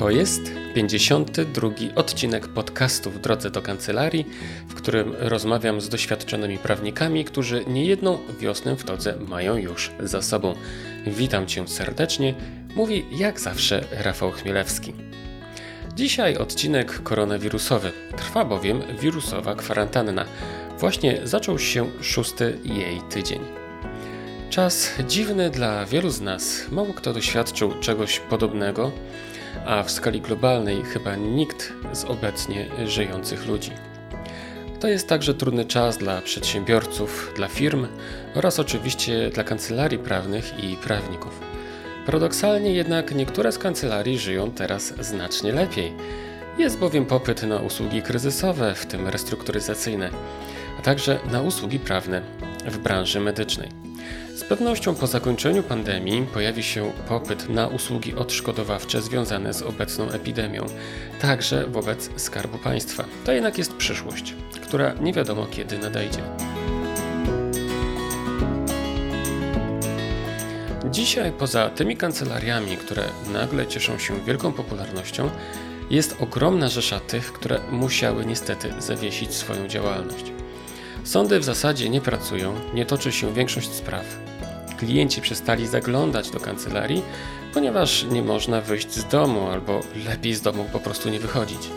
To jest 52 odcinek podcastu w drodze do kancelarii, w którym rozmawiam z doświadczonymi prawnikami, którzy niejedną wiosnę w drodze mają już za sobą. Witam Cię serdecznie, mówi jak zawsze Rafał Chmielewski. Dzisiaj odcinek koronawirusowy. Trwa bowiem wirusowa kwarantanna. Właśnie zaczął się szósty jej tydzień. Czas dziwny dla wielu z nas. Mało kto doświadczył czegoś podobnego a w skali globalnej chyba nikt z obecnie żyjących ludzi. To jest także trudny czas dla przedsiębiorców, dla firm oraz oczywiście dla kancelarii prawnych i prawników. Paradoksalnie jednak niektóre z kancelarii żyją teraz znacznie lepiej. Jest bowiem popyt na usługi kryzysowe, w tym restrukturyzacyjne, a także na usługi prawne w branży medycznej. Pewnością po zakończeniu pandemii pojawi się popyt na usługi odszkodowawcze związane z obecną epidemią, także wobec Skarbu Państwa. To jednak jest przyszłość, która nie wiadomo kiedy nadejdzie. Dzisiaj, poza tymi kancelariami, które nagle cieszą się wielką popularnością, jest ogromna rzesza tych, które musiały niestety zawiesić swoją działalność. Sądy w zasadzie nie pracują, nie toczy się większość spraw klienci przestali zaglądać do kancelarii, ponieważ nie można wyjść z domu albo lepiej z domu po prostu nie wychodzić.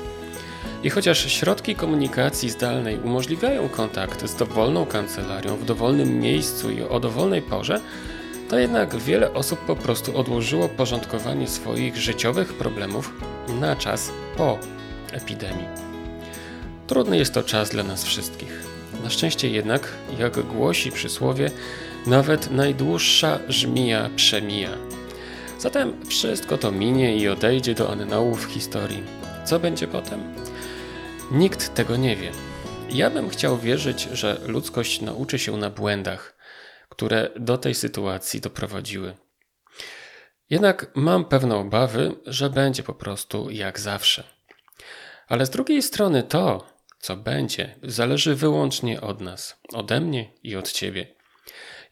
I chociaż środki komunikacji zdalnej umożliwiają kontakt z dowolną kancelarią w dowolnym miejscu i o dowolnej porze, to jednak wiele osób po prostu odłożyło porządkowanie swoich życiowych problemów na czas po epidemii. Trudny jest to czas dla nas wszystkich. Na szczęście jednak, jak głosi przysłowie, nawet najdłuższa żmija przemija. Zatem wszystko to minie i odejdzie do annałów historii. Co będzie potem? Nikt tego nie wie. Ja bym chciał wierzyć, że ludzkość nauczy się na błędach, które do tej sytuacji doprowadziły. Jednak mam pewne obawy, że będzie po prostu jak zawsze. Ale z drugiej strony to, co będzie, zależy wyłącznie od nas, ode mnie i od ciebie.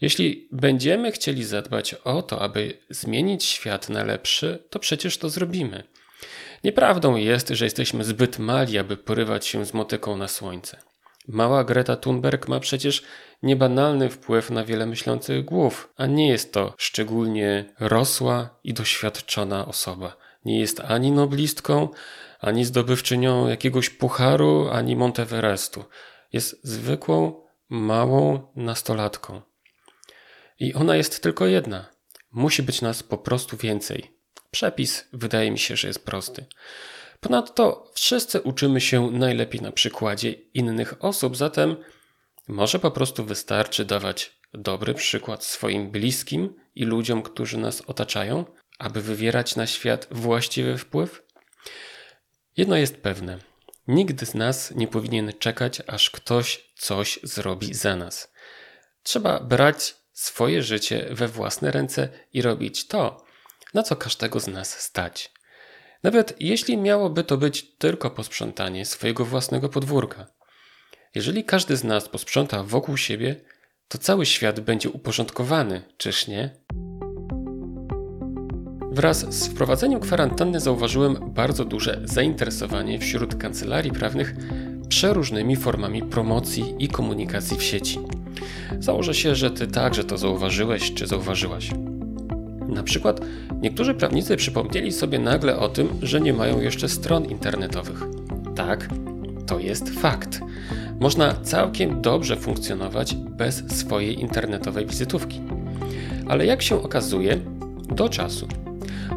Jeśli będziemy chcieli zadbać o to, aby zmienić świat na lepszy, to przecież to zrobimy. Nieprawdą jest, że jesteśmy zbyt mali, aby porywać się z motyką na słońce. Mała Greta Thunberg ma przecież niebanalny wpływ na wiele myślących głów, a nie jest to szczególnie rosła i doświadczona osoba. Nie jest ani noblistką, ani zdobywczynią jakiegoś pucharu, ani Monteverestu. Jest zwykłą, małą nastolatką. I ona jest tylko jedna. Musi być nas po prostu więcej. Przepis wydaje mi się, że jest prosty. Ponadto wszyscy uczymy się najlepiej na przykładzie innych osób, zatem może po prostu wystarczy dawać dobry przykład swoim bliskim i ludziom, którzy nas otaczają, aby wywierać na świat właściwy wpływ? Jedno jest pewne: nikt z nas nie powinien czekać, aż ktoś coś zrobi za nas. Trzeba brać swoje życie we własne ręce i robić to, na co każdego z nas stać. Nawet jeśli miałoby to być tylko posprzątanie swojego własnego podwórka. Jeżeli każdy z nas posprząta wokół siebie, to cały świat będzie uporządkowany, czyż nie? Wraz z wprowadzeniem kwarantanny zauważyłem bardzo duże zainteresowanie wśród kancelarii prawnych przeróżnymi formami promocji i komunikacji w sieci. Założę się, że Ty także to zauważyłeś czy zauważyłaś. Na przykład niektórzy prawnicy przypomnieli sobie nagle o tym, że nie mają jeszcze stron internetowych. Tak, to jest fakt. Można całkiem dobrze funkcjonować bez swojej internetowej wizytówki. Ale jak się okazuje, do czasu.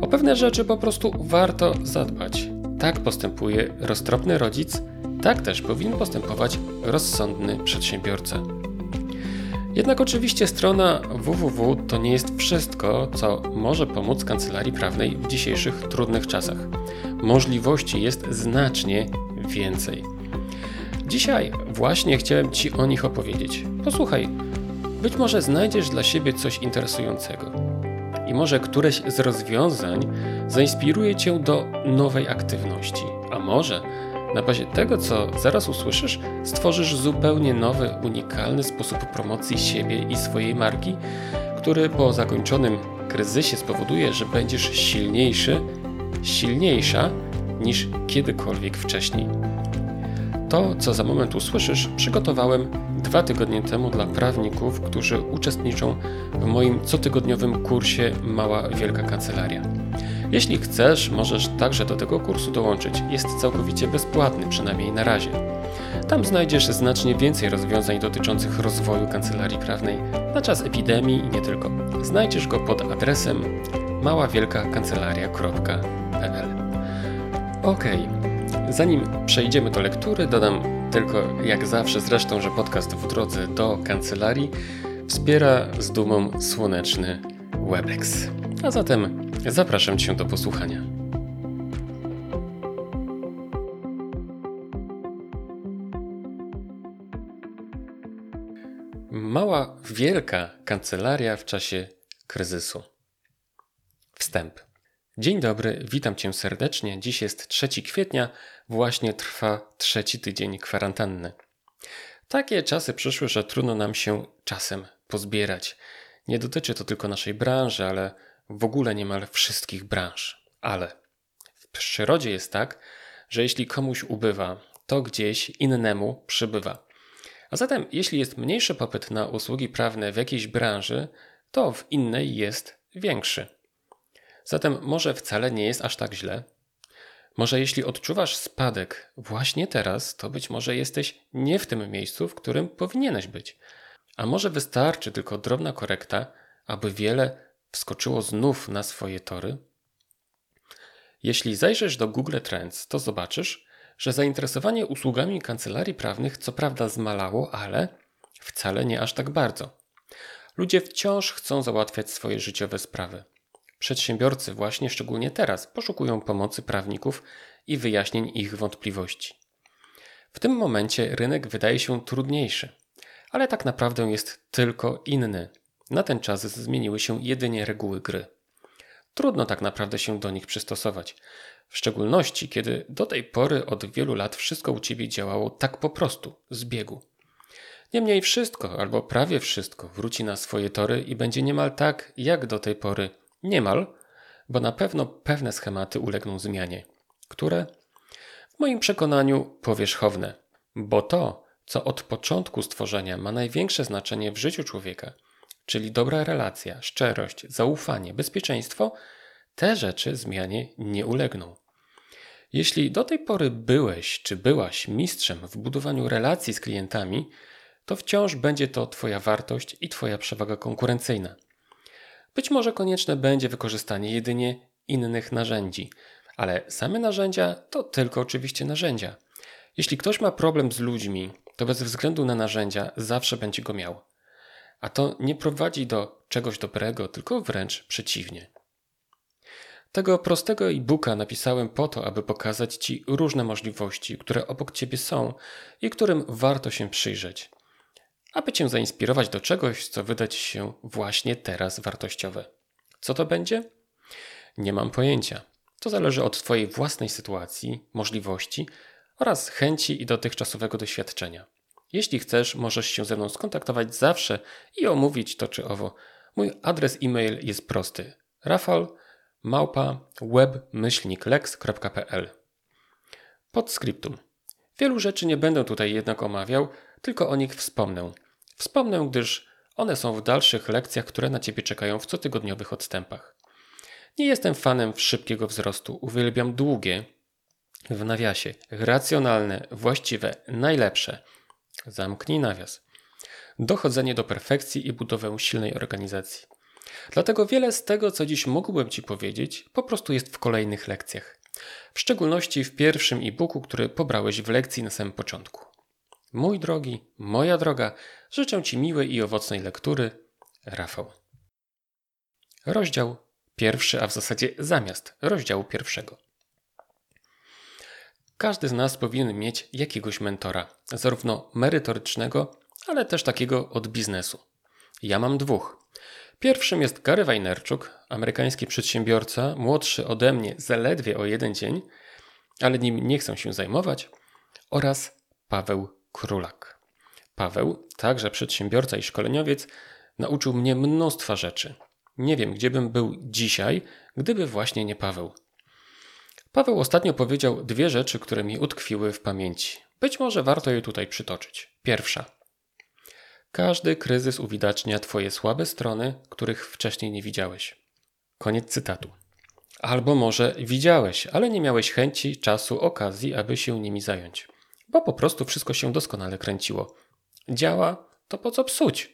O pewne rzeczy po prostu warto zadbać. Tak postępuje roztropny rodzic, tak też powinien postępować rozsądny przedsiębiorca. Jednak oczywiście strona www to nie jest wszystko, co może pomóc kancelarii prawnej w dzisiejszych trudnych czasach. Możliwości jest znacznie więcej. Dzisiaj właśnie chciałem Ci o nich opowiedzieć. Posłuchaj, być może znajdziesz dla siebie coś interesującego. I może któreś z rozwiązań zainspiruje Cię do nowej aktywności, a może na bazie tego, co zaraz usłyszysz, stworzysz zupełnie nowy, unikalny sposób promocji siebie i swojej marki, który po zakończonym kryzysie spowoduje, że będziesz silniejszy silniejsza niż kiedykolwiek wcześniej. To, co za moment usłyszysz, przygotowałem dwa tygodnie temu dla prawników, którzy uczestniczą w moim cotygodniowym kursie Mała Wielka Kancelaria. Jeśli chcesz, możesz także do tego kursu dołączyć. Jest całkowicie bezpłatny, przynajmniej na razie. Tam znajdziesz znacznie więcej rozwiązań dotyczących rozwoju kancelarii prawnej na czas epidemii i nie tylko. Znajdziesz go pod adresem maławielkakancelaria.pl. Ok, zanim przejdziemy do lektury, dodam tylko jak zawsze zresztą, że podcast w drodze do kancelarii wspiera z dumą słoneczny Webex. A zatem zapraszam Cię do posłuchania. Mała, wielka kancelaria w czasie kryzysu. Wstęp. Dzień dobry, witam Cię serdecznie. Dziś jest 3 kwietnia, właśnie trwa trzeci tydzień kwarantanny. Takie czasy przyszły, że trudno nam się czasem pozbierać. Nie dotyczy to tylko naszej branży, ale w ogóle niemal wszystkich branż. Ale w przyrodzie jest tak, że jeśli komuś ubywa, to gdzieś innemu przybywa. A zatem, jeśli jest mniejszy popyt na usługi prawne w jakiejś branży, to w innej jest większy. Zatem może wcale nie jest aż tak źle. Może jeśli odczuwasz spadek właśnie teraz, to być może jesteś nie w tym miejscu, w którym powinieneś być. A może wystarczy tylko drobna korekta, aby wiele wskoczyło znów na swoje tory? Jeśli zajrzysz do Google Trends, to zobaczysz, że zainteresowanie usługami kancelarii prawnych co prawda zmalało, ale wcale nie aż tak bardzo. Ludzie wciąż chcą załatwiać swoje życiowe sprawy. Przedsiębiorcy właśnie szczególnie teraz poszukują pomocy prawników i wyjaśnień ich wątpliwości. W tym momencie rynek wydaje się trudniejszy, ale tak naprawdę jest tylko inny. Na ten czas zmieniły się jedynie reguły gry. Trudno tak naprawdę się do nich przystosować, w szczególności kiedy do tej pory od wielu lat wszystko u ciebie działało tak po prostu, z biegu. Niemniej wszystko, albo prawie wszystko, wróci na swoje tory i będzie niemal tak, jak do tej pory Niemal, bo na pewno pewne schematy ulegną zmianie, które w moim przekonaniu powierzchowne, bo to, co od początku stworzenia ma największe znaczenie w życiu człowieka, czyli dobra relacja, szczerość, zaufanie, bezpieczeństwo, te rzeczy zmianie nie ulegną. Jeśli do tej pory byłeś czy byłaś mistrzem w budowaniu relacji z klientami, to wciąż będzie to Twoja wartość i Twoja przewaga konkurencyjna. Być może konieczne będzie wykorzystanie jedynie innych narzędzi, ale same narzędzia to tylko oczywiście narzędzia. Jeśli ktoś ma problem z ludźmi, to bez względu na narzędzia zawsze będzie go miał. A to nie prowadzi do czegoś dobrego, tylko wręcz przeciwnie. Tego prostego e-booka napisałem po to, aby pokazać Ci różne możliwości, które obok Ciebie są i którym warto się przyjrzeć aby Cię zainspirować do czegoś, co wydać się właśnie teraz wartościowe. Co to będzie? Nie mam pojęcia. To zależy od Twojej własnej sytuacji, możliwości oraz chęci i dotychczasowego doświadczenia. Jeśli chcesz, możesz się ze mną skontaktować zawsze i omówić to czy owo. Mój adres e-mail jest prosty: rafal małpa webmyślniklex.pl Podscriptum. Wielu rzeczy nie będę tutaj jednak omawiał, tylko o nich wspomnę. Wspomnę, gdyż one są w dalszych lekcjach, które na Ciebie czekają w cotygodniowych odstępach. Nie jestem fanem szybkiego wzrostu, uwielbiam długie, w nawiasie, racjonalne, właściwe, najlepsze. Zamknij nawias. Dochodzenie do perfekcji i budowę silnej organizacji. Dlatego wiele z tego, co dziś mógłbym Ci powiedzieć, po prostu jest w kolejnych lekcjach. W szczególności w pierwszym e-booku, który pobrałeś w lekcji na samym początku. Mój drogi, moja droga, życzę Ci miłej i owocnej lektury. Rafał. Rozdział pierwszy, a w zasadzie zamiast rozdziału pierwszego. Każdy z nas powinien mieć jakiegoś mentora, zarówno merytorycznego, ale też takiego od biznesu. Ja mam dwóch. Pierwszym jest Gary Vaynerchuk, amerykański przedsiębiorca, młodszy ode mnie zaledwie o jeden dzień, ale nim nie chcę się zajmować, oraz Paweł Królak. Paweł, także przedsiębiorca i szkoleniowiec, nauczył mnie mnóstwa rzeczy. Nie wiem, gdzie bym był dzisiaj, gdyby właśnie nie Paweł. Paweł ostatnio powiedział dwie rzeczy, które mi utkwiły w pamięci. Być może warto je tutaj przytoczyć. Pierwsza. Każdy kryzys uwidacznia Twoje słabe strony, których wcześniej nie widziałeś. Koniec cytatu. Albo może widziałeś, ale nie miałeś chęci, czasu, okazji, aby się nimi zająć. Bo po prostu wszystko się doskonale kręciło. Działa, to po co psuć?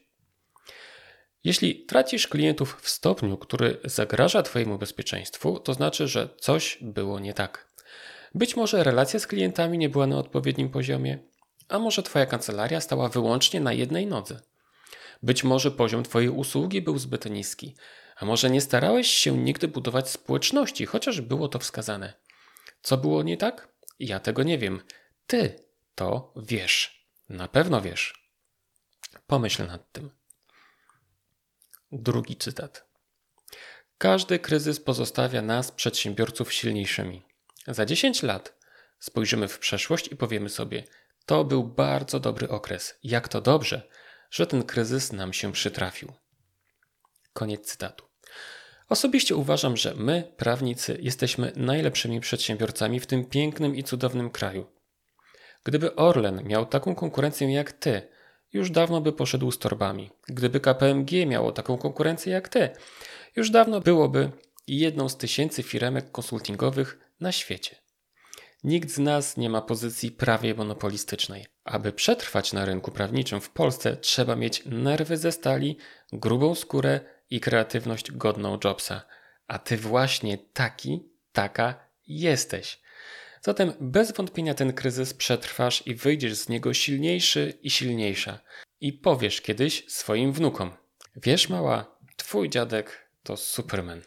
Jeśli tracisz klientów w stopniu, który zagraża Twojemu bezpieczeństwu, to znaczy, że coś było nie tak. Być może relacja z klientami nie była na odpowiednim poziomie, a może Twoja kancelaria stała wyłącznie na jednej nodze. Być może poziom Twojej usługi był zbyt niski, a może nie starałeś się nigdy budować społeczności, chociaż było to wskazane. Co było nie tak? Ja tego nie wiem. Ty to wiesz. Na pewno wiesz. Pomyśl nad tym. Drugi cytat. Każdy kryzys pozostawia nas, przedsiębiorców, silniejszymi. Za 10 lat spojrzymy w przeszłość i powiemy sobie: To był bardzo dobry okres. Jak to dobrze, że ten kryzys nam się przytrafił. Koniec cytatu. Osobiście uważam, że my, prawnicy, jesteśmy najlepszymi przedsiębiorcami w tym pięknym i cudownym kraju. Gdyby Orlen miał taką konkurencję jak ty, już dawno by poszedł z torbami. Gdyby KPMG miało taką konkurencję jak ty, już dawno byłoby jedną z tysięcy firemek konsultingowych na świecie. Nikt z nas nie ma pozycji prawie monopolistycznej. Aby przetrwać na rynku prawniczym w Polsce, trzeba mieć nerwy ze stali, grubą skórę i kreatywność godną Jobsa. A ty właśnie taki, taka jesteś. Zatem bez wątpienia ten kryzys przetrwasz i wyjdziesz z niego silniejszy i silniejsza. I powiesz kiedyś swoim wnukom: Wiesz, mała, twój dziadek to Superman.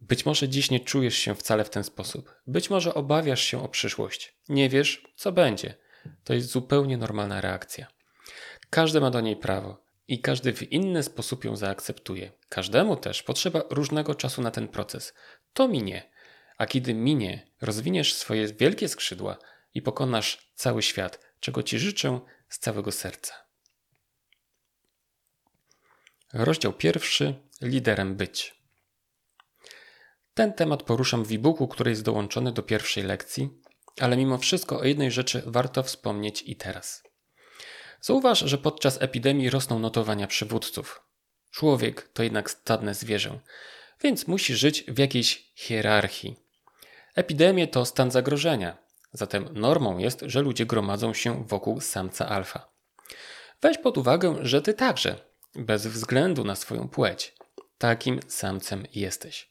Być może dziś nie czujesz się wcale w ten sposób. Być może obawiasz się o przyszłość. Nie wiesz, co będzie. To jest zupełnie normalna reakcja. Każdy ma do niej prawo i każdy w inny sposób ją zaakceptuje. Każdemu też potrzeba różnego czasu na ten proces. To minie. A kiedy minie, rozwiniesz swoje wielkie skrzydła i pokonasz cały świat, czego Ci życzę z całego serca. Rozdział pierwszy: Liderem być. Ten temat poruszam w e-booku, który jest dołączony do pierwszej lekcji, ale mimo wszystko o jednej rzeczy warto wspomnieć i teraz. Zauważ, że podczas epidemii rosną notowania przywódców. Człowiek to jednak stadne zwierzę, więc musi żyć w jakiejś hierarchii. Epidemie to stan zagrożenia, zatem normą jest, że ludzie gromadzą się wokół samca alfa. Weź pod uwagę, że ty także, bez względu na swoją płeć, takim samcem jesteś.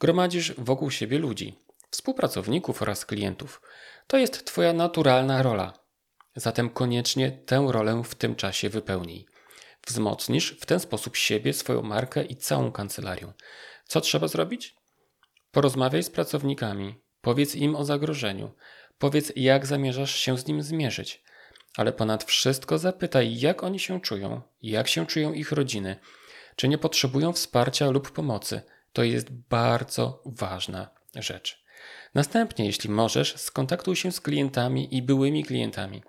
Gromadzisz wokół siebie ludzi, współpracowników oraz klientów. To jest Twoja naturalna rola. Zatem koniecznie tę rolę w tym czasie wypełnij. Wzmocnisz w ten sposób siebie, swoją markę i całą kancelarię. Co trzeba zrobić? Porozmawiaj z pracownikami, powiedz im o zagrożeniu, powiedz jak zamierzasz się z nim zmierzyć, ale ponad wszystko zapytaj, jak oni się czują, jak się czują ich rodziny, czy nie potrzebują wsparcia lub pomocy. To jest bardzo ważna rzecz. Następnie, jeśli możesz, skontaktuj się z klientami i byłymi klientami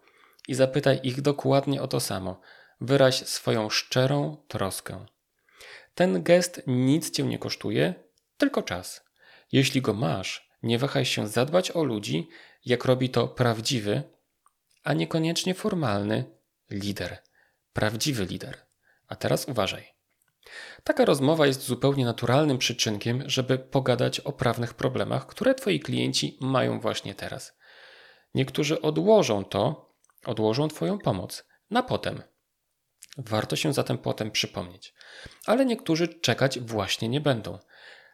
i zapytaj ich dokładnie o to samo. Wyraź swoją szczerą troskę. Ten gest nic cię nie kosztuje, tylko czas. Jeśli go masz, nie wahaj się zadbać o ludzi, jak robi to prawdziwy, a niekoniecznie formalny lider. Prawdziwy lider. A teraz uważaj. Taka rozmowa jest zupełnie naturalnym przyczynkiem, żeby pogadać o prawnych problemach, które Twoi klienci mają właśnie teraz. Niektórzy odłożą to, odłożą Twoją pomoc na potem. Warto się zatem potem przypomnieć. Ale niektórzy czekać właśnie nie będą.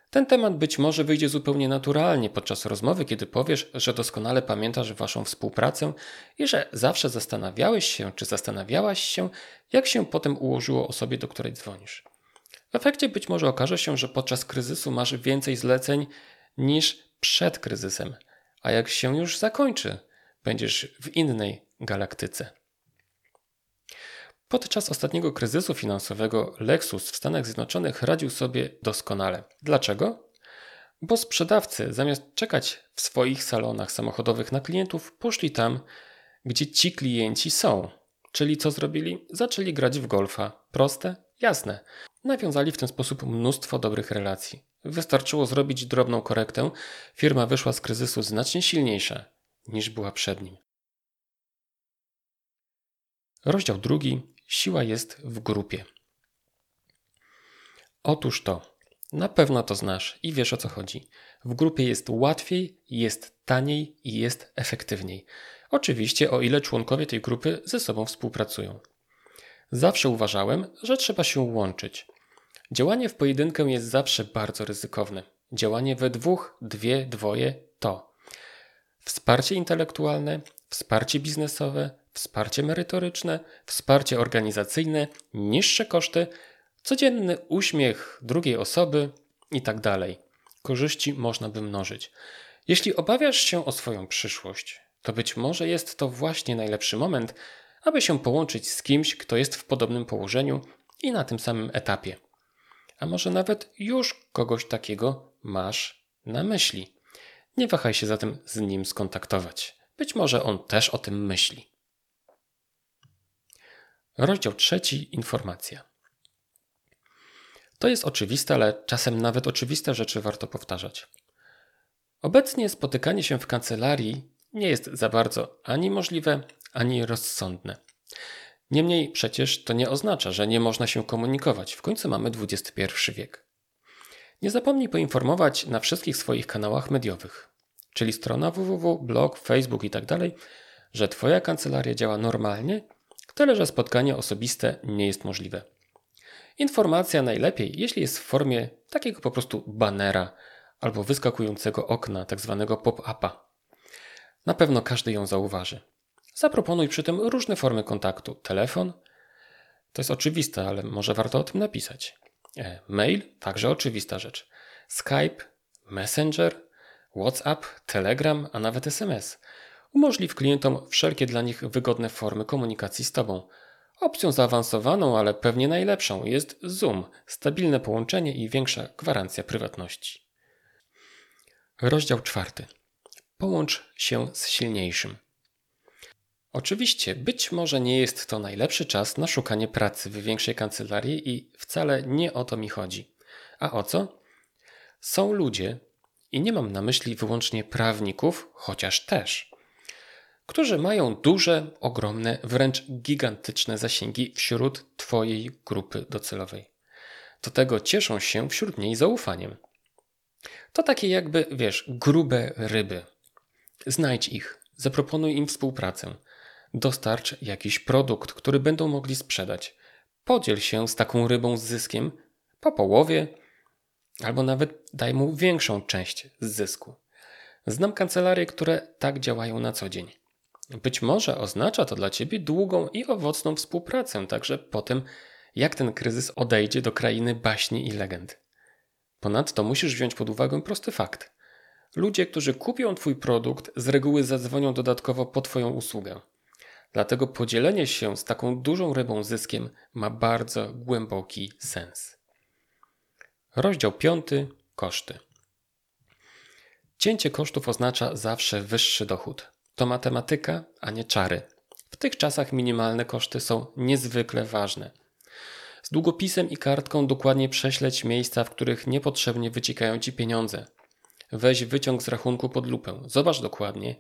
Ten temat być może wyjdzie zupełnie naturalnie podczas rozmowy, kiedy powiesz, że doskonale pamiętasz Waszą współpracę i że zawsze zastanawiałeś się, czy zastanawiałaś się, jak się potem ułożyło osobie, do której dzwonisz. W efekcie być może okaże się, że podczas kryzysu masz więcej zleceń niż przed kryzysem, a jak się już zakończy, będziesz w innej galaktyce. Podczas ostatniego kryzysu finansowego Lexus w Stanach Zjednoczonych radził sobie doskonale. Dlaczego? Bo sprzedawcy zamiast czekać w swoich salonach samochodowych na klientów, poszli tam, gdzie ci klienci są. Czyli co zrobili? Zaczęli grać w golfa. Proste? Jasne. Nawiązali w ten sposób mnóstwo dobrych relacji. Wystarczyło zrobić drobną korektę, firma wyszła z kryzysu znacznie silniejsza niż była przed nim. Rozdział drugi. Siła jest w grupie. Otóż to, na pewno to znasz i wiesz o co chodzi. W grupie jest łatwiej, jest taniej i jest efektywniej. Oczywiście, o ile członkowie tej grupy ze sobą współpracują. Zawsze uważałem, że trzeba się łączyć. Działanie w pojedynkę jest zawsze bardzo ryzykowne. Działanie we dwóch, dwie, dwoje to wsparcie intelektualne, wsparcie biznesowe, wsparcie merytoryczne, wsparcie organizacyjne, niższe koszty, codzienny uśmiech drugiej osoby itd. Tak Korzyści można by mnożyć. Jeśli obawiasz się o swoją przyszłość, to być może jest to właśnie najlepszy moment, aby się połączyć z kimś, kto jest w podobnym położeniu i na tym samym etapie. A może nawet już kogoś takiego masz na myśli. Nie wahaj się zatem z nim skontaktować. Być może on też o tym myśli. Rozdział trzeci informacja. To jest oczywiste, ale czasem nawet oczywiste rzeczy warto powtarzać. Obecnie spotykanie się w kancelarii nie jest za bardzo ani możliwe, ani rozsądne. Niemniej przecież to nie oznacza, że nie można się komunikować. W końcu mamy XXI wiek. Nie zapomnij poinformować na wszystkich swoich kanałach mediowych, czyli strona www, blog, Facebook itd., tak że Twoja kancelaria działa normalnie, tyle że spotkanie osobiste nie jest możliwe. Informacja najlepiej, jeśli jest w formie takiego po prostu banera albo wyskakującego okna, tak zwanego pop-upa. Na pewno każdy ją zauważy. Zaproponuj przy tym różne formy kontaktu. Telefon, to jest oczywiste, ale może warto o tym napisać. E, mail, także oczywista rzecz. Skype, Messenger, WhatsApp, Telegram, a nawet SMS. Umożliw klientom wszelkie dla nich wygodne formy komunikacji z Tobą. Opcją zaawansowaną, ale pewnie najlepszą jest Zoom, stabilne połączenie i większa gwarancja prywatności. Rozdział czwarty. Połącz się z silniejszym. Oczywiście, być może nie jest to najlepszy czas na szukanie pracy w większej kancelarii i wcale nie o to mi chodzi. A o co? Są ludzie, i nie mam na myśli wyłącznie prawników, chociaż też, którzy mają duże, ogromne, wręcz gigantyczne zasięgi wśród Twojej grupy docelowej. Do tego cieszą się wśród niej zaufaniem. To takie jakby, wiesz, grube ryby. Znajdź ich, zaproponuj im współpracę dostarcz jakiś produkt, który będą mogli sprzedać. Podziel się z taką rybą z zyskiem po połowie, albo nawet daj mu większą część z zysku. Znam kancelarie, które tak działają na co dzień. Być może oznacza to dla ciebie długą i owocną współpracę, także po tym, jak ten kryzys odejdzie do krainy baśni i legend. Ponadto musisz wziąć pod uwagę prosty fakt. Ludzie, którzy kupią Twój produkt, z reguły zadzwonią dodatkowo po Twoją usługę. Dlatego podzielenie się z taką dużą rybą zyskiem ma bardzo głęboki sens. Rozdział 5. Koszty. Cięcie kosztów oznacza zawsze wyższy dochód. To matematyka, a nie czary. W tych czasach minimalne koszty są niezwykle ważne. Z długopisem i kartką dokładnie prześleć miejsca, w których niepotrzebnie wyciekają ci pieniądze. Weź wyciąg z rachunku pod lupę. Zobacz dokładnie,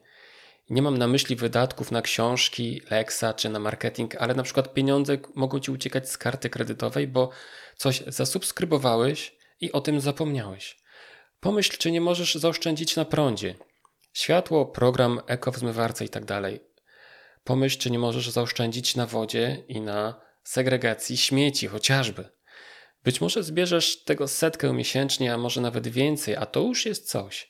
nie mam na myśli wydatków na książki, Lexa czy na marketing, ale na przykład pieniądze mogą ci uciekać z karty kredytowej, bo coś zasubskrybowałeś i o tym zapomniałeś. Pomyśl, czy nie możesz zaoszczędzić na prądzie. Światło, program, eko w zmywarce i tak dalej. Pomyśl, czy nie możesz zaoszczędzić na wodzie i na segregacji śmieci chociażby. Być może zbierzesz tego setkę miesięcznie, a może nawet więcej, a to już jest coś.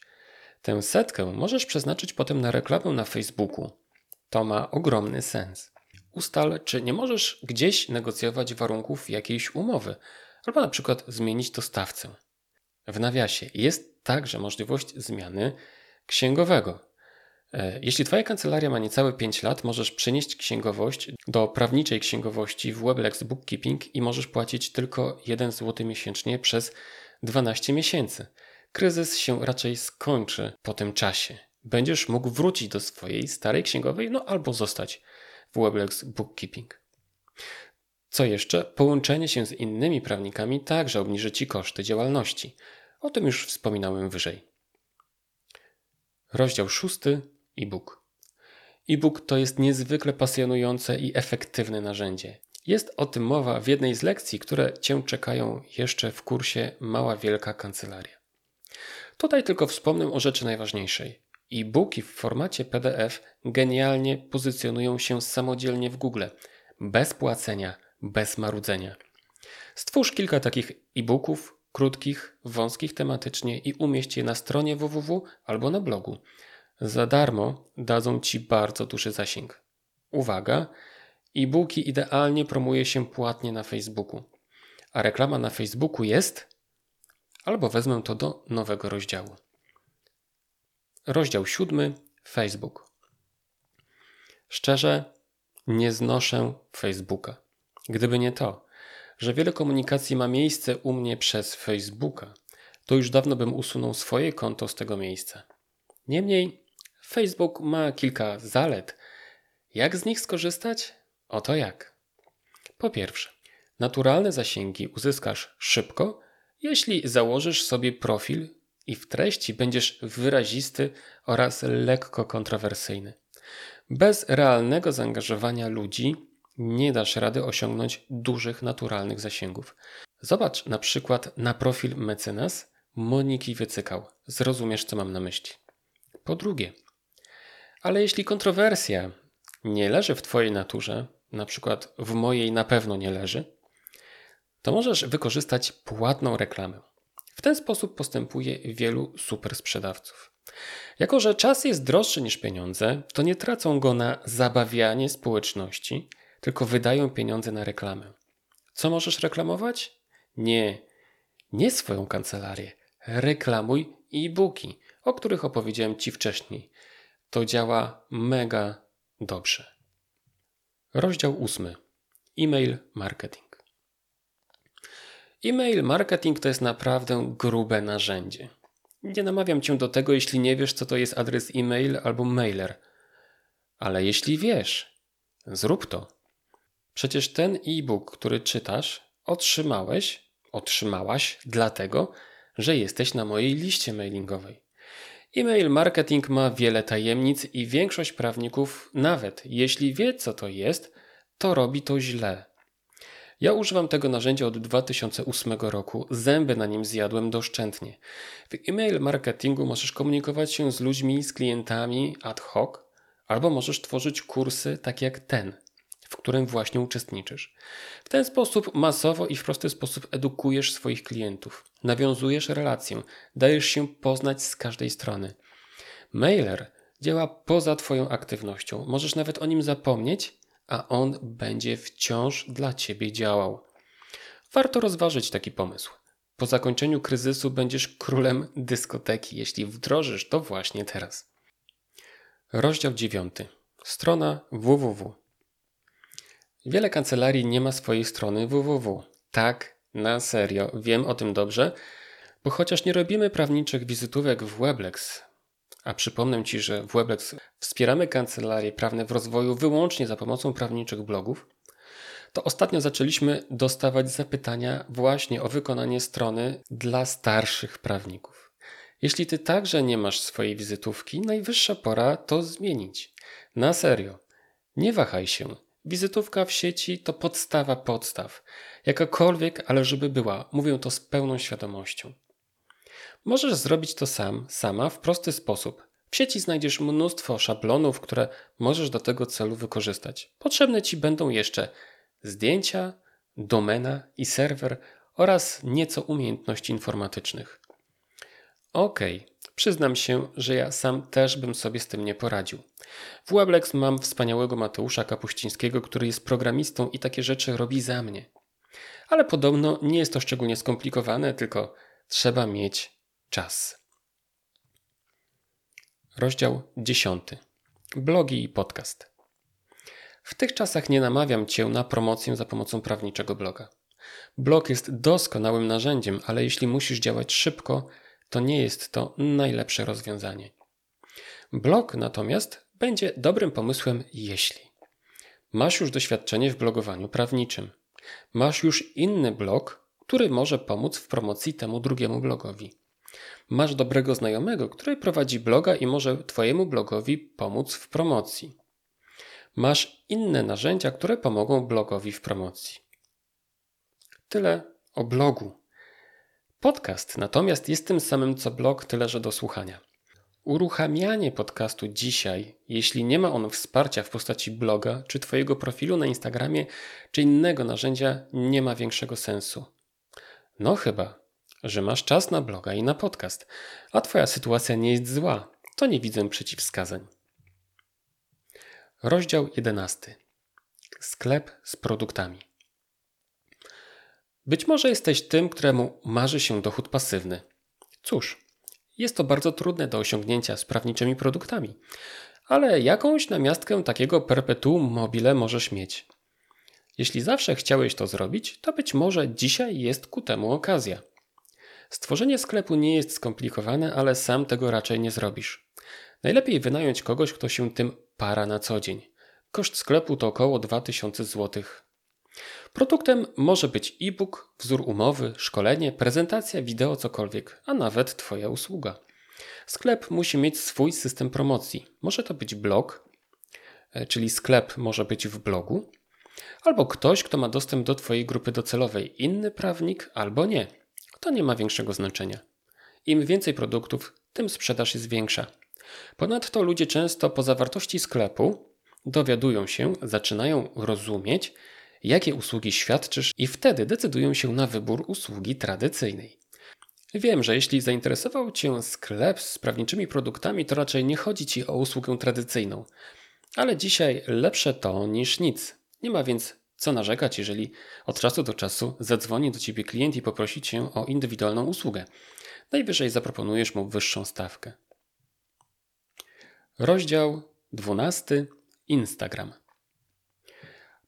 Tę setkę możesz przeznaczyć potem na reklamę na Facebooku. To ma ogromny sens. Ustal, czy nie możesz gdzieś negocjować warunków jakiejś umowy, albo na przykład zmienić dostawcę. W nawiasie jest także możliwość zmiany księgowego. E, jeśli Twoja kancelaria ma niecałe 5 lat, możesz przenieść księgowość do prawniczej księgowości w Weblex Bookkeeping i możesz płacić tylko 1 zł miesięcznie przez 12 miesięcy kryzys się raczej skończy po tym czasie. Będziesz mógł wrócić do swojej starej księgowej, no albo zostać w Weblex Bookkeeping. Co jeszcze? Połączenie się z innymi prawnikami także obniży Ci koszty działalności. O tym już wspominałem wyżej. Rozdział szósty e-book. E-book to jest niezwykle pasjonujące i efektywne narzędzie. Jest o tym mowa w jednej z lekcji, które Cię czekają jeszcze w kursie Mała Wielka Kancelaria. Tutaj tylko wspomnę o rzeczy najważniejszej. E-booki w formacie PDF genialnie pozycjonują się samodzielnie w Google, bez płacenia, bez marudzenia. Stwórz kilka takich e-booków, krótkich, wąskich tematycznie i umieść je na stronie www albo na blogu. Za darmo dadzą Ci bardzo duży zasięg. Uwaga! E-booki idealnie promuje się płatnie na Facebooku. A reklama na Facebooku jest? Albo wezmę to do nowego rozdziału. Rozdział siódmy Facebook. Szczerze, nie znoszę Facebooka. Gdyby nie to, że wiele komunikacji ma miejsce u mnie przez Facebooka, to już dawno bym usunął swoje konto z tego miejsca. Niemniej, Facebook ma kilka zalet. Jak z nich skorzystać? Oto jak. Po pierwsze, naturalne zasięgi uzyskasz szybko, jeśli założysz sobie profil i w treści będziesz wyrazisty oraz lekko kontrowersyjny. Bez realnego zaangażowania ludzi nie dasz rady osiągnąć dużych naturalnych zasięgów. Zobacz na przykład na profil mecenas Moniki Wycykał. Zrozumiesz, co mam na myśli. Po drugie, ale jeśli kontrowersja nie leży w Twojej naturze, na przykład w mojej na pewno nie leży, to możesz wykorzystać płatną reklamę. W ten sposób postępuje wielu super sprzedawców. Jako, że czas jest droższy niż pieniądze, to nie tracą go na zabawianie społeczności, tylko wydają pieniądze na reklamę. Co możesz reklamować? Nie, nie swoją kancelarię. Reklamuj e-booki, o których opowiedziałem Ci wcześniej. To działa mega dobrze. Rozdział ósmy. E-mail marketing. E-mail marketing to jest naprawdę grube narzędzie. Nie namawiam cię do tego, jeśli nie wiesz, co to jest adres e-mail albo mailer. Ale jeśli wiesz, zrób to. Przecież ten e-book, który czytasz, otrzymałeś, otrzymałaś dlatego, że jesteś na mojej liście mailingowej. E-mail marketing ma wiele tajemnic i większość prawników, nawet jeśli wie, co to jest, to robi to źle. Ja używam tego narzędzia od 2008 roku. Zęby na nim zjadłem doszczętnie. W e-mail marketingu możesz komunikować się z ludźmi, z klientami ad hoc, albo możesz tworzyć kursy tak jak ten, w którym właśnie uczestniczysz. W ten sposób masowo i w prosty sposób edukujesz swoich klientów, nawiązujesz relację, dajesz się poznać z każdej strony. Mailer działa poza Twoją aktywnością. Możesz nawet o nim zapomnieć, a on będzie wciąż dla Ciebie działał. Warto rozważyć taki pomysł. Po zakończeniu kryzysu będziesz królem dyskoteki, jeśli wdrożysz to właśnie teraz. Rozdział 9. Strona www. Wiele kancelarii nie ma swojej strony www. Tak, na serio, wiem o tym dobrze, bo chociaż nie robimy prawniczych wizytówek w Weblex, a przypomnę Ci, że w Weblex wspieramy kancelarie prawne w rozwoju wyłącznie za pomocą prawniczych blogów, to ostatnio zaczęliśmy dostawać zapytania właśnie o wykonanie strony dla starszych prawników. Jeśli Ty także nie masz swojej wizytówki, najwyższa pora to zmienić. Na serio. Nie wahaj się. Wizytówka w sieci to podstawa podstaw. Jakakolwiek, ale żeby była. Mówię to z pełną świadomością. Możesz zrobić to sam, sama w prosty sposób. W sieci znajdziesz mnóstwo szablonów, które możesz do tego celu wykorzystać. Potrzebne Ci będą jeszcze zdjęcia, domena i serwer oraz nieco umiejętności informatycznych. Ok, przyznam się, że ja sam też bym sobie z tym nie poradził. W Weblex mam wspaniałego Mateusza Kapuścińskiego, który jest programistą i takie rzeczy robi za mnie. Ale podobno nie jest to szczególnie skomplikowane, tylko trzeba mieć czas. Rozdział 10. Blogi i podcast. W tych czasach nie namawiam Cię na promocję za pomocą prawniczego bloga. Blog jest doskonałym narzędziem, ale jeśli musisz działać szybko, to nie jest to najlepsze rozwiązanie. Blog natomiast będzie dobrym pomysłem, jeśli masz już doświadczenie w blogowaniu prawniczym, masz już inny blog, który może pomóc w promocji temu drugiemu blogowi Masz dobrego znajomego, który prowadzi bloga i może Twojemu blogowi pomóc w promocji. Masz inne narzędzia, które pomogą blogowi w promocji. Tyle o blogu. Podcast natomiast jest tym samym co blog, tyle że do słuchania. Uruchamianie podcastu dzisiaj, jeśli nie ma on wsparcia w postaci bloga, czy Twojego profilu na Instagramie, czy innego narzędzia, nie ma większego sensu. No chyba, że masz czas na bloga i na podcast, a Twoja sytuacja nie jest zła, to nie widzę przeciwwskazań. Rozdział 11. Sklep z produktami. Być może jesteś tym, któremu marzy się dochód pasywny. Cóż, jest to bardzo trudne do osiągnięcia z prawniczymi produktami, ale jakąś namiastkę takiego perpetuum mobile możesz mieć. Jeśli zawsze chciałeś to zrobić, to być może dzisiaj jest ku temu okazja. Stworzenie sklepu nie jest skomplikowane, ale sam tego raczej nie zrobisz. Najlepiej wynająć kogoś, kto się tym para na co dzień. Koszt sklepu to około 2000 zł. Produktem może być e-book, wzór umowy, szkolenie, prezentacja, wideo, cokolwiek, a nawet Twoja usługa. Sklep musi mieć swój system promocji. Może to być blog, e, czyli sklep może być w blogu, albo ktoś, kto ma dostęp do Twojej grupy docelowej, inny prawnik albo nie. To nie ma większego znaczenia. Im więcej produktów, tym sprzedaż jest większa. Ponadto ludzie często po zawartości sklepu dowiadują się, zaczynają rozumieć, jakie usługi świadczysz, i wtedy decydują się na wybór usługi tradycyjnej. Wiem, że jeśli zainteresował Cię sklep z prawniczymi produktami, to raczej nie chodzi Ci o usługę tradycyjną. Ale dzisiaj lepsze to niż nic. Nie ma więc co narzekać, jeżeli od czasu do czasu zadzwoni do Ciebie klient i poprosi Cię o indywidualną usługę. Najwyżej zaproponujesz mu wyższą stawkę. Rozdział 12. Instagram.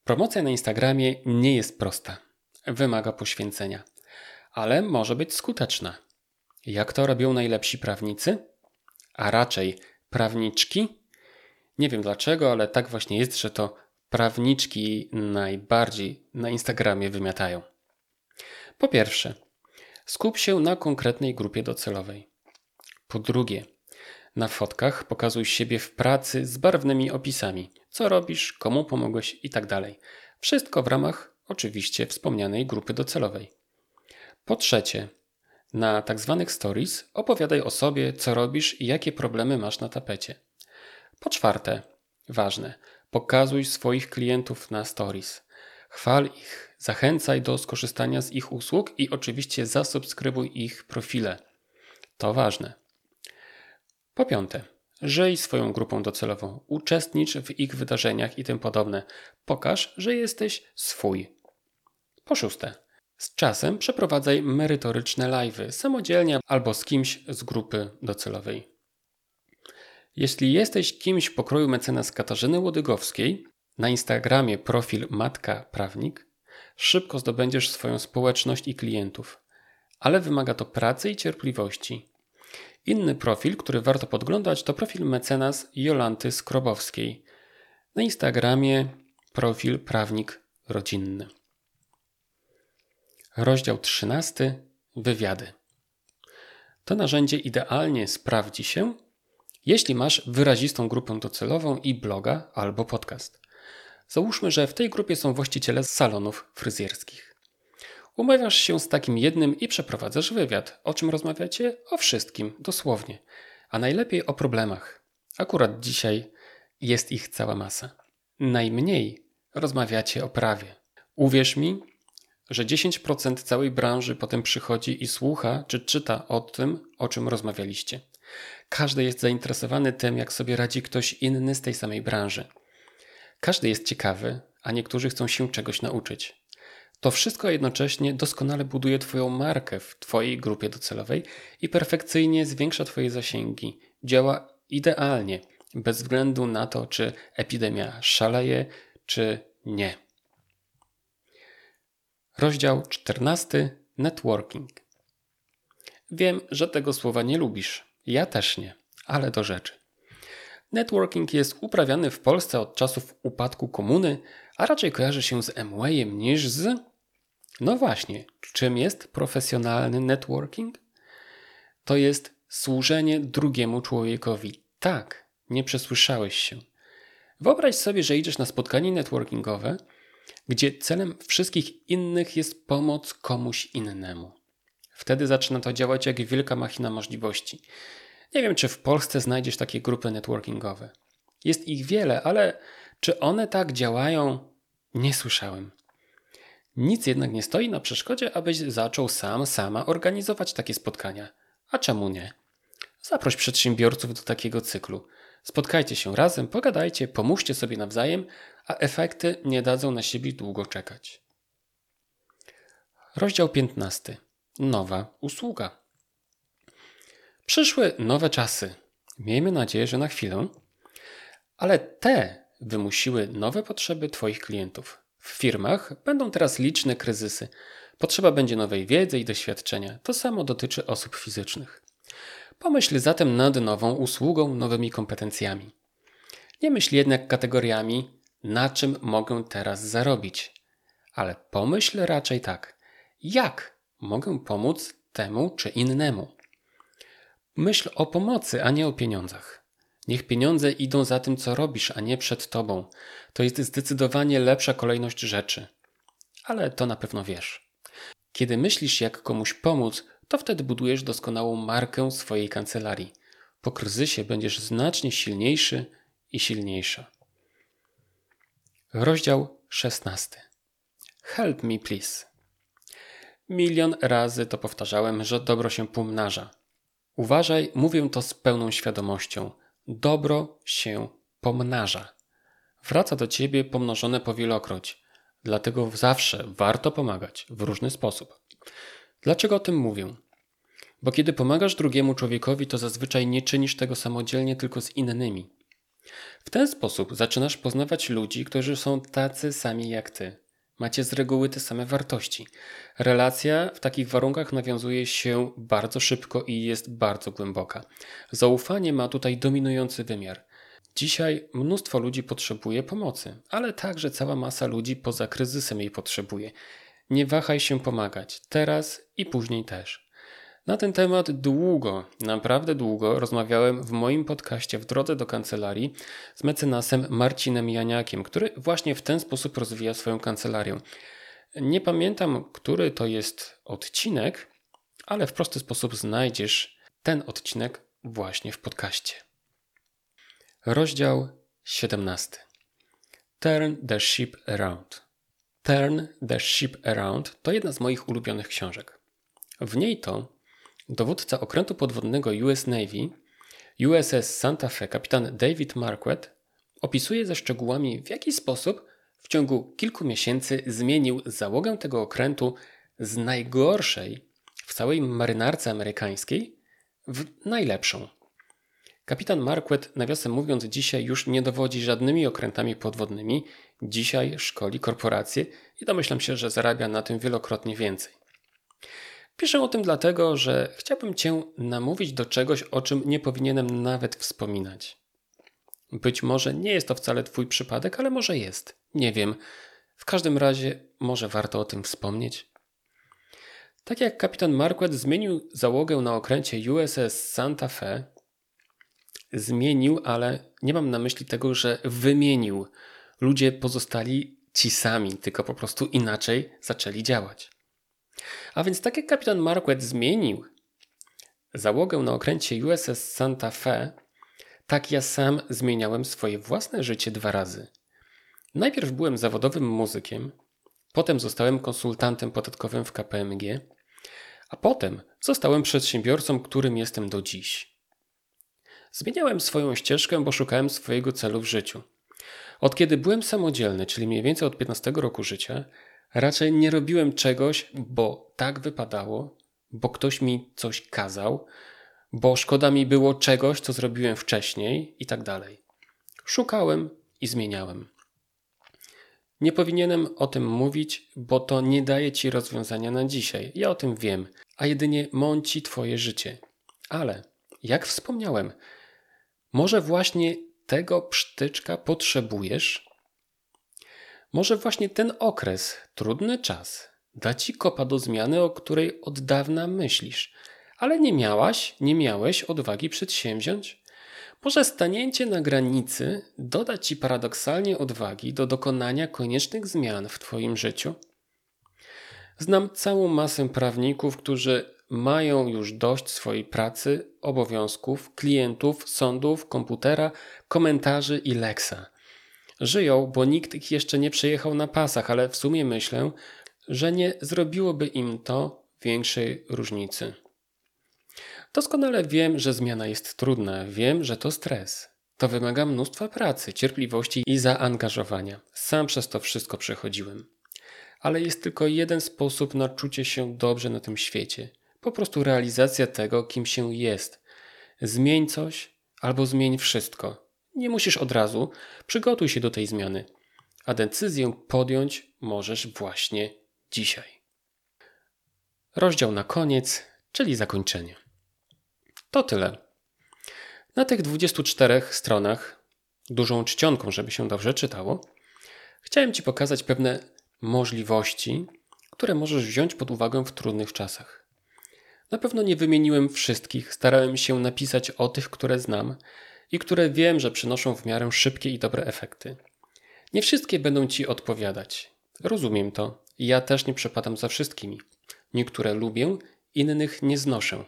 Promocja na Instagramie nie jest prosta. Wymaga poświęcenia, ale może być skuteczna. Jak to robią najlepsi prawnicy? A raczej prawniczki? Nie wiem dlaczego, ale tak właśnie jest, że to prawniczki najbardziej na Instagramie wymiatają. Po pierwsze, skup się na konkretnej grupie docelowej. Po drugie, na fotkach pokazuj siebie w pracy z barwnymi opisami. Co robisz, komu pomogłeś i tak. Wszystko w ramach oczywiście wspomnianej grupy docelowej. Po trzecie, na tzw. Tak stories opowiadaj o sobie, co robisz i jakie problemy masz na tapecie. Po czwarte, ważne, pokazuj swoich klientów na stories. Chwal ich, zachęcaj do skorzystania z ich usług i oczywiście zasubskrybuj ich profile. To ważne. Po piąte, żyj swoją grupą docelową, uczestnicz w ich wydarzeniach i tym podobne. Pokaż, że jesteś swój. Po szóste, z czasem przeprowadzaj merytoryczne live'y samodzielnie albo z kimś z grupy docelowej. Jeśli jesteś kimś pokroju mecenas Katarzyny Łodygowskiej, na Instagramie profil Matka Prawnik, szybko zdobędziesz swoją społeczność i klientów, ale wymaga to pracy i cierpliwości. Inny profil, który warto podglądać, to profil mecenas Jolanty Skrobowskiej. Na Instagramie profil prawnik rodzinny. Rozdział 13. Wywiady. To narzędzie idealnie sprawdzi się, jeśli masz wyrazistą grupę docelową i bloga albo podcast. Załóżmy, że w tej grupie są właściciele salonów fryzjerskich. Umawiasz się z takim jednym i przeprowadzasz wywiad. O czym rozmawiacie? O wszystkim, dosłownie. A najlepiej o problemach. Akurat dzisiaj jest ich cała masa. Najmniej rozmawiacie o prawie. Uwierz mi, że 10% całej branży potem przychodzi i słucha czy czyta o tym, o czym rozmawialiście. Każdy jest zainteresowany tym, jak sobie radzi ktoś inny z tej samej branży. Każdy jest ciekawy, a niektórzy chcą się czegoś nauczyć. To wszystko jednocześnie doskonale buduje Twoją markę w Twojej grupie docelowej i perfekcyjnie zwiększa Twoje zasięgi. Działa idealnie, bez względu na to, czy epidemia szaleje, czy nie. Rozdział 14. Networking. Wiem, że tego słowa nie lubisz. Ja też nie, ale do rzeczy. Networking jest uprawiany w Polsce od czasów upadku komuny, a raczej kojarzy się z Amwayem niż z no właśnie, czym jest profesjonalny networking? to jest służenie drugiemu człowiekowi. Tak, nie przesłyszałeś się. Wyobraź sobie, że idziesz na spotkanie networkingowe, gdzie celem wszystkich innych jest pomoc komuś innemu. Wtedy zaczyna to działać jak wielka machina możliwości. Nie wiem, czy w Polsce znajdziesz takie grupy networkingowe. Jest ich wiele, ale czy one tak działają? Nie słyszałem. Nic jednak nie stoi na przeszkodzie, abyś zaczął sam, sama organizować takie spotkania. A czemu nie? Zaproś przedsiębiorców do takiego cyklu. Spotkajcie się razem, pogadajcie, pomóżcie sobie nawzajem, a efekty nie dadzą na siebie długo czekać. Rozdział 15. Nowa usługa. Przyszły nowe czasy. Miejmy nadzieję, że na chwilę, ale te wymusiły nowe potrzeby Twoich klientów. W firmach będą teraz liczne kryzysy. Potrzeba będzie nowej wiedzy i doświadczenia. To samo dotyczy osób fizycznych. Pomyśl zatem nad nową usługą, nowymi kompetencjami. Nie myśl jednak kategoriami, na czym mogę teraz zarobić, ale pomyśl raczej tak: jak mogę pomóc temu czy innemu? Myśl o pomocy, a nie o pieniądzach. Niech pieniądze idą za tym, co robisz, a nie przed tobą. To jest zdecydowanie lepsza kolejność rzeczy. Ale to na pewno wiesz. Kiedy myślisz, jak komuś pomóc, to wtedy budujesz doskonałą markę swojej kancelarii. Po kryzysie będziesz znacznie silniejszy i silniejsza. Rozdział 16. Help me please. Milion razy to powtarzałem, że dobro się pomnaża. Uważaj, mówię to z pełną świadomością. Dobro się pomnaża. Wraca do ciebie pomnożone po wielokroć. Dlatego zawsze warto pomagać w różny sposób. Dlaczego o tym mówię? Bo kiedy pomagasz drugiemu człowiekowi, to zazwyczaj nie czynisz tego samodzielnie, tylko z innymi. W ten sposób zaczynasz poznawać ludzi, którzy są tacy sami jak ty. Macie z reguły te same wartości. Relacja w takich warunkach nawiązuje się bardzo szybko i jest bardzo głęboka. Zaufanie ma tutaj dominujący wymiar. Dzisiaj mnóstwo ludzi potrzebuje pomocy, ale także cała masa ludzi poza kryzysem jej potrzebuje. Nie wahaj się pomagać, teraz i później też. Na ten temat długo, naprawdę długo rozmawiałem w moim podcaście w drodze do kancelarii z mecenasem Marcinem Janiakiem, który właśnie w ten sposób rozwija swoją kancelarię. Nie pamiętam, który to jest odcinek, ale w prosty sposób znajdziesz ten odcinek właśnie w podcaście. Rozdział 17. Turn the Ship Around. Turn the Ship Around to jedna z moich ulubionych książek. W niej to dowódca okrętu podwodnego US Navy, USS Santa Fe, kapitan David Marquette, opisuje ze szczegółami, w jaki sposób w ciągu kilku miesięcy zmienił załogę tego okrętu z najgorszej w całej marynarce amerykańskiej w najlepszą. Kapitan Marquette, nawiasem mówiąc, dzisiaj już nie dowodzi żadnymi okrętami podwodnymi, dzisiaj szkoli korporacje i domyślam się, że zarabia na tym wielokrotnie więcej. Piszę o tym dlatego, że chciałbym Cię namówić do czegoś, o czym nie powinienem nawet wspominać. Być może nie jest to wcale Twój przypadek, ale może jest. Nie wiem. W każdym razie może warto o tym wspomnieć. Tak jak kapitan Marquette zmienił załogę na okręcie USS Santa Fe, zmienił, ale nie mam na myśli tego, że wymienił. Ludzie pozostali ci sami, tylko po prostu inaczej zaczęli działać. A więc tak jak kapitan Marquette zmienił załogę na okręcie USS Santa Fe, tak ja sam zmieniałem swoje własne życie dwa razy. Najpierw byłem zawodowym muzykiem, potem zostałem konsultantem podatkowym w KPMG, a potem zostałem przedsiębiorcą, którym jestem do dziś. Zmieniałem swoją ścieżkę, bo szukałem swojego celu w życiu. Od kiedy byłem samodzielny, czyli mniej więcej od 15 roku życia, Raczej nie robiłem czegoś, bo tak wypadało, bo ktoś mi coś kazał, bo szkoda mi było czegoś, co zrobiłem wcześniej i tak dalej. Szukałem i zmieniałem. Nie powinienem o tym mówić, bo to nie daje ci rozwiązania na dzisiaj. Ja o tym wiem, a jedynie mąci twoje życie. Ale, jak wspomniałem, może właśnie tego psztyczka potrzebujesz, może właśnie ten okres, trudny czas, da ci kopa do zmiany, o której od dawna myślisz, ale nie miałaś, nie miałeś odwagi przedsięwziąć? Może stanięcie na granicy doda ci paradoksalnie odwagi do dokonania koniecznych zmian w Twoim życiu? Znam całą masę prawników, którzy mają już dość swojej pracy, obowiązków, klientów, sądów, komputera, komentarzy i leksa. Żyją, bo nikt ich jeszcze nie przejechał na pasach, ale w sumie myślę, że nie zrobiłoby im to większej różnicy. Doskonale wiem, że zmiana jest trudna, wiem, że to stres. To wymaga mnóstwa pracy, cierpliwości i zaangażowania. Sam przez to wszystko przechodziłem. Ale jest tylko jeden sposób na czucie się dobrze na tym świecie. Po prostu realizacja tego, kim się jest. Zmień coś albo zmień wszystko. Nie musisz od razu, przygotuj się do tej zmiany. A decyzję podjąć możesz właśnie dzisiaj. Rozdział na koniec, czyli zakończenie. To tyle. Na tych 24 stronach, dużą czcionką, żeby się dobrze czytało, chciałem Ci pokazać pewne możliwości, które możesz wziąć pod uwagę w trudnych czasach. Na pewno nie wymieniłem wszystkich, starałem się napisać o tych, które znam i które wiem, że przynoszą w miarę szybkie i dobre efekty. Nie wszystkie będą Ci odpowiadać. Rozumiem to. Ja też nie przepadam za wszystkimi. Niektóre lubię, innych nie znoszę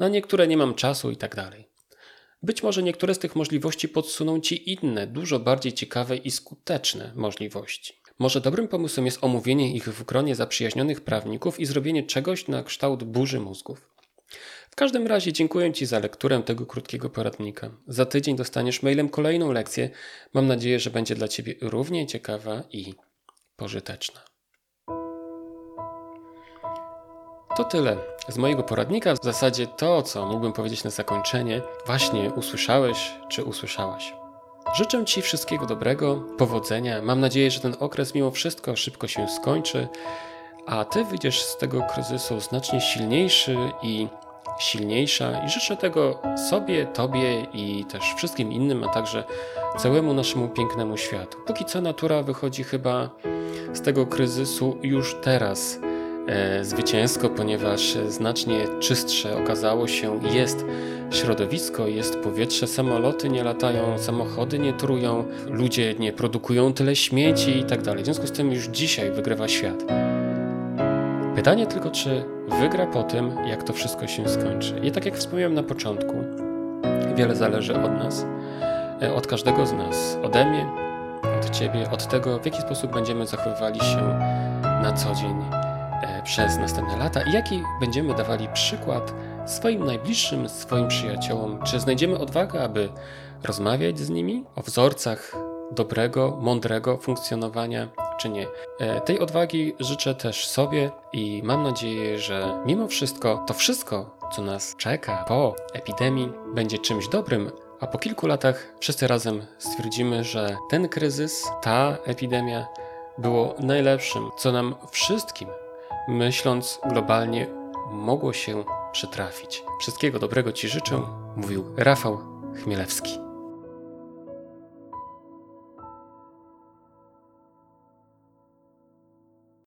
na niektóre nie mam czasu i tak dalej. Być może niektóre z tych możliwości podsuną Ci inne, dużo bardziej ciekawe i skuteczne możliwości. Może dobrym pomysłem jest omówienie ich w gronie zaprzyjaźnionych prawników i zrobienie czegoś na kształt burzy mózgów. Każdym razie dziękuję Ci za lekturę tego krótkiego poradnika. Za tydzień dostaniesz mailem kolejną lekcję. Mam nadzieję, że będzie dla Ciebie równie ciekawa i pożyteczna. To tyle z mojego poradnika. W zasadzie to, co mógłbym powiedzieć na zakończenie, właśnie usłyszałeś czy usłyszałaś. Życzę Ci wszystkiego dobrego, powodzenia. Mam nadzieję, że ten okres mimo wszystko szybko się skończy, a Ty wyjdziesz z tego kryzysu znacznie silniejszy i silniejsza. I życzę tego sobie, Tobie i też wszystkim innym, a także całemu naszemu pięknemu światu. Póki co natura wychodzi chyba z tego kryzysu już teraz E, zwycięsko, ponieważ znacznie czystsze okazało się jest środowisko, jest powietrze, samoloty nie latają, samochody nie trują, ludzie nie produkują tyle śmieci i tak. W związku z tym już dzisiaj wygrywa świat. Pytanie tylko, czy wygra po tym, jak to wszystko się skończy. I tak jak wspomniałem na początku, wiele zależy od nas, e, od każdego z nas, ode mnie, od ciebie, od tego, w jaki sposób będziemy zachowywali się na co dzień przez następne lata i jaki będziemy dawali przykład swoim najbliższym, swoim przyjaciołom. Czy znajdziemy odwagę, aby rozmawiać z nimi o wzorcach dobrego, mądrego funkcjonowania, czy nie. E, tej odwagi życzę też sobie i mam nadzieję, że mimo wszystko to wszystko, co nas czeka po epidemii, będzie czymś dobrym, a po kilku latach wszyscy razem stwierdzimy, że ten kryzys, ta epidemia było najlepszym, co nam wszystkim myśląc globalnie, mogło się przytrafić. Wszystkiego dobrego Ci życzę, mówił Rafał Chmielewski.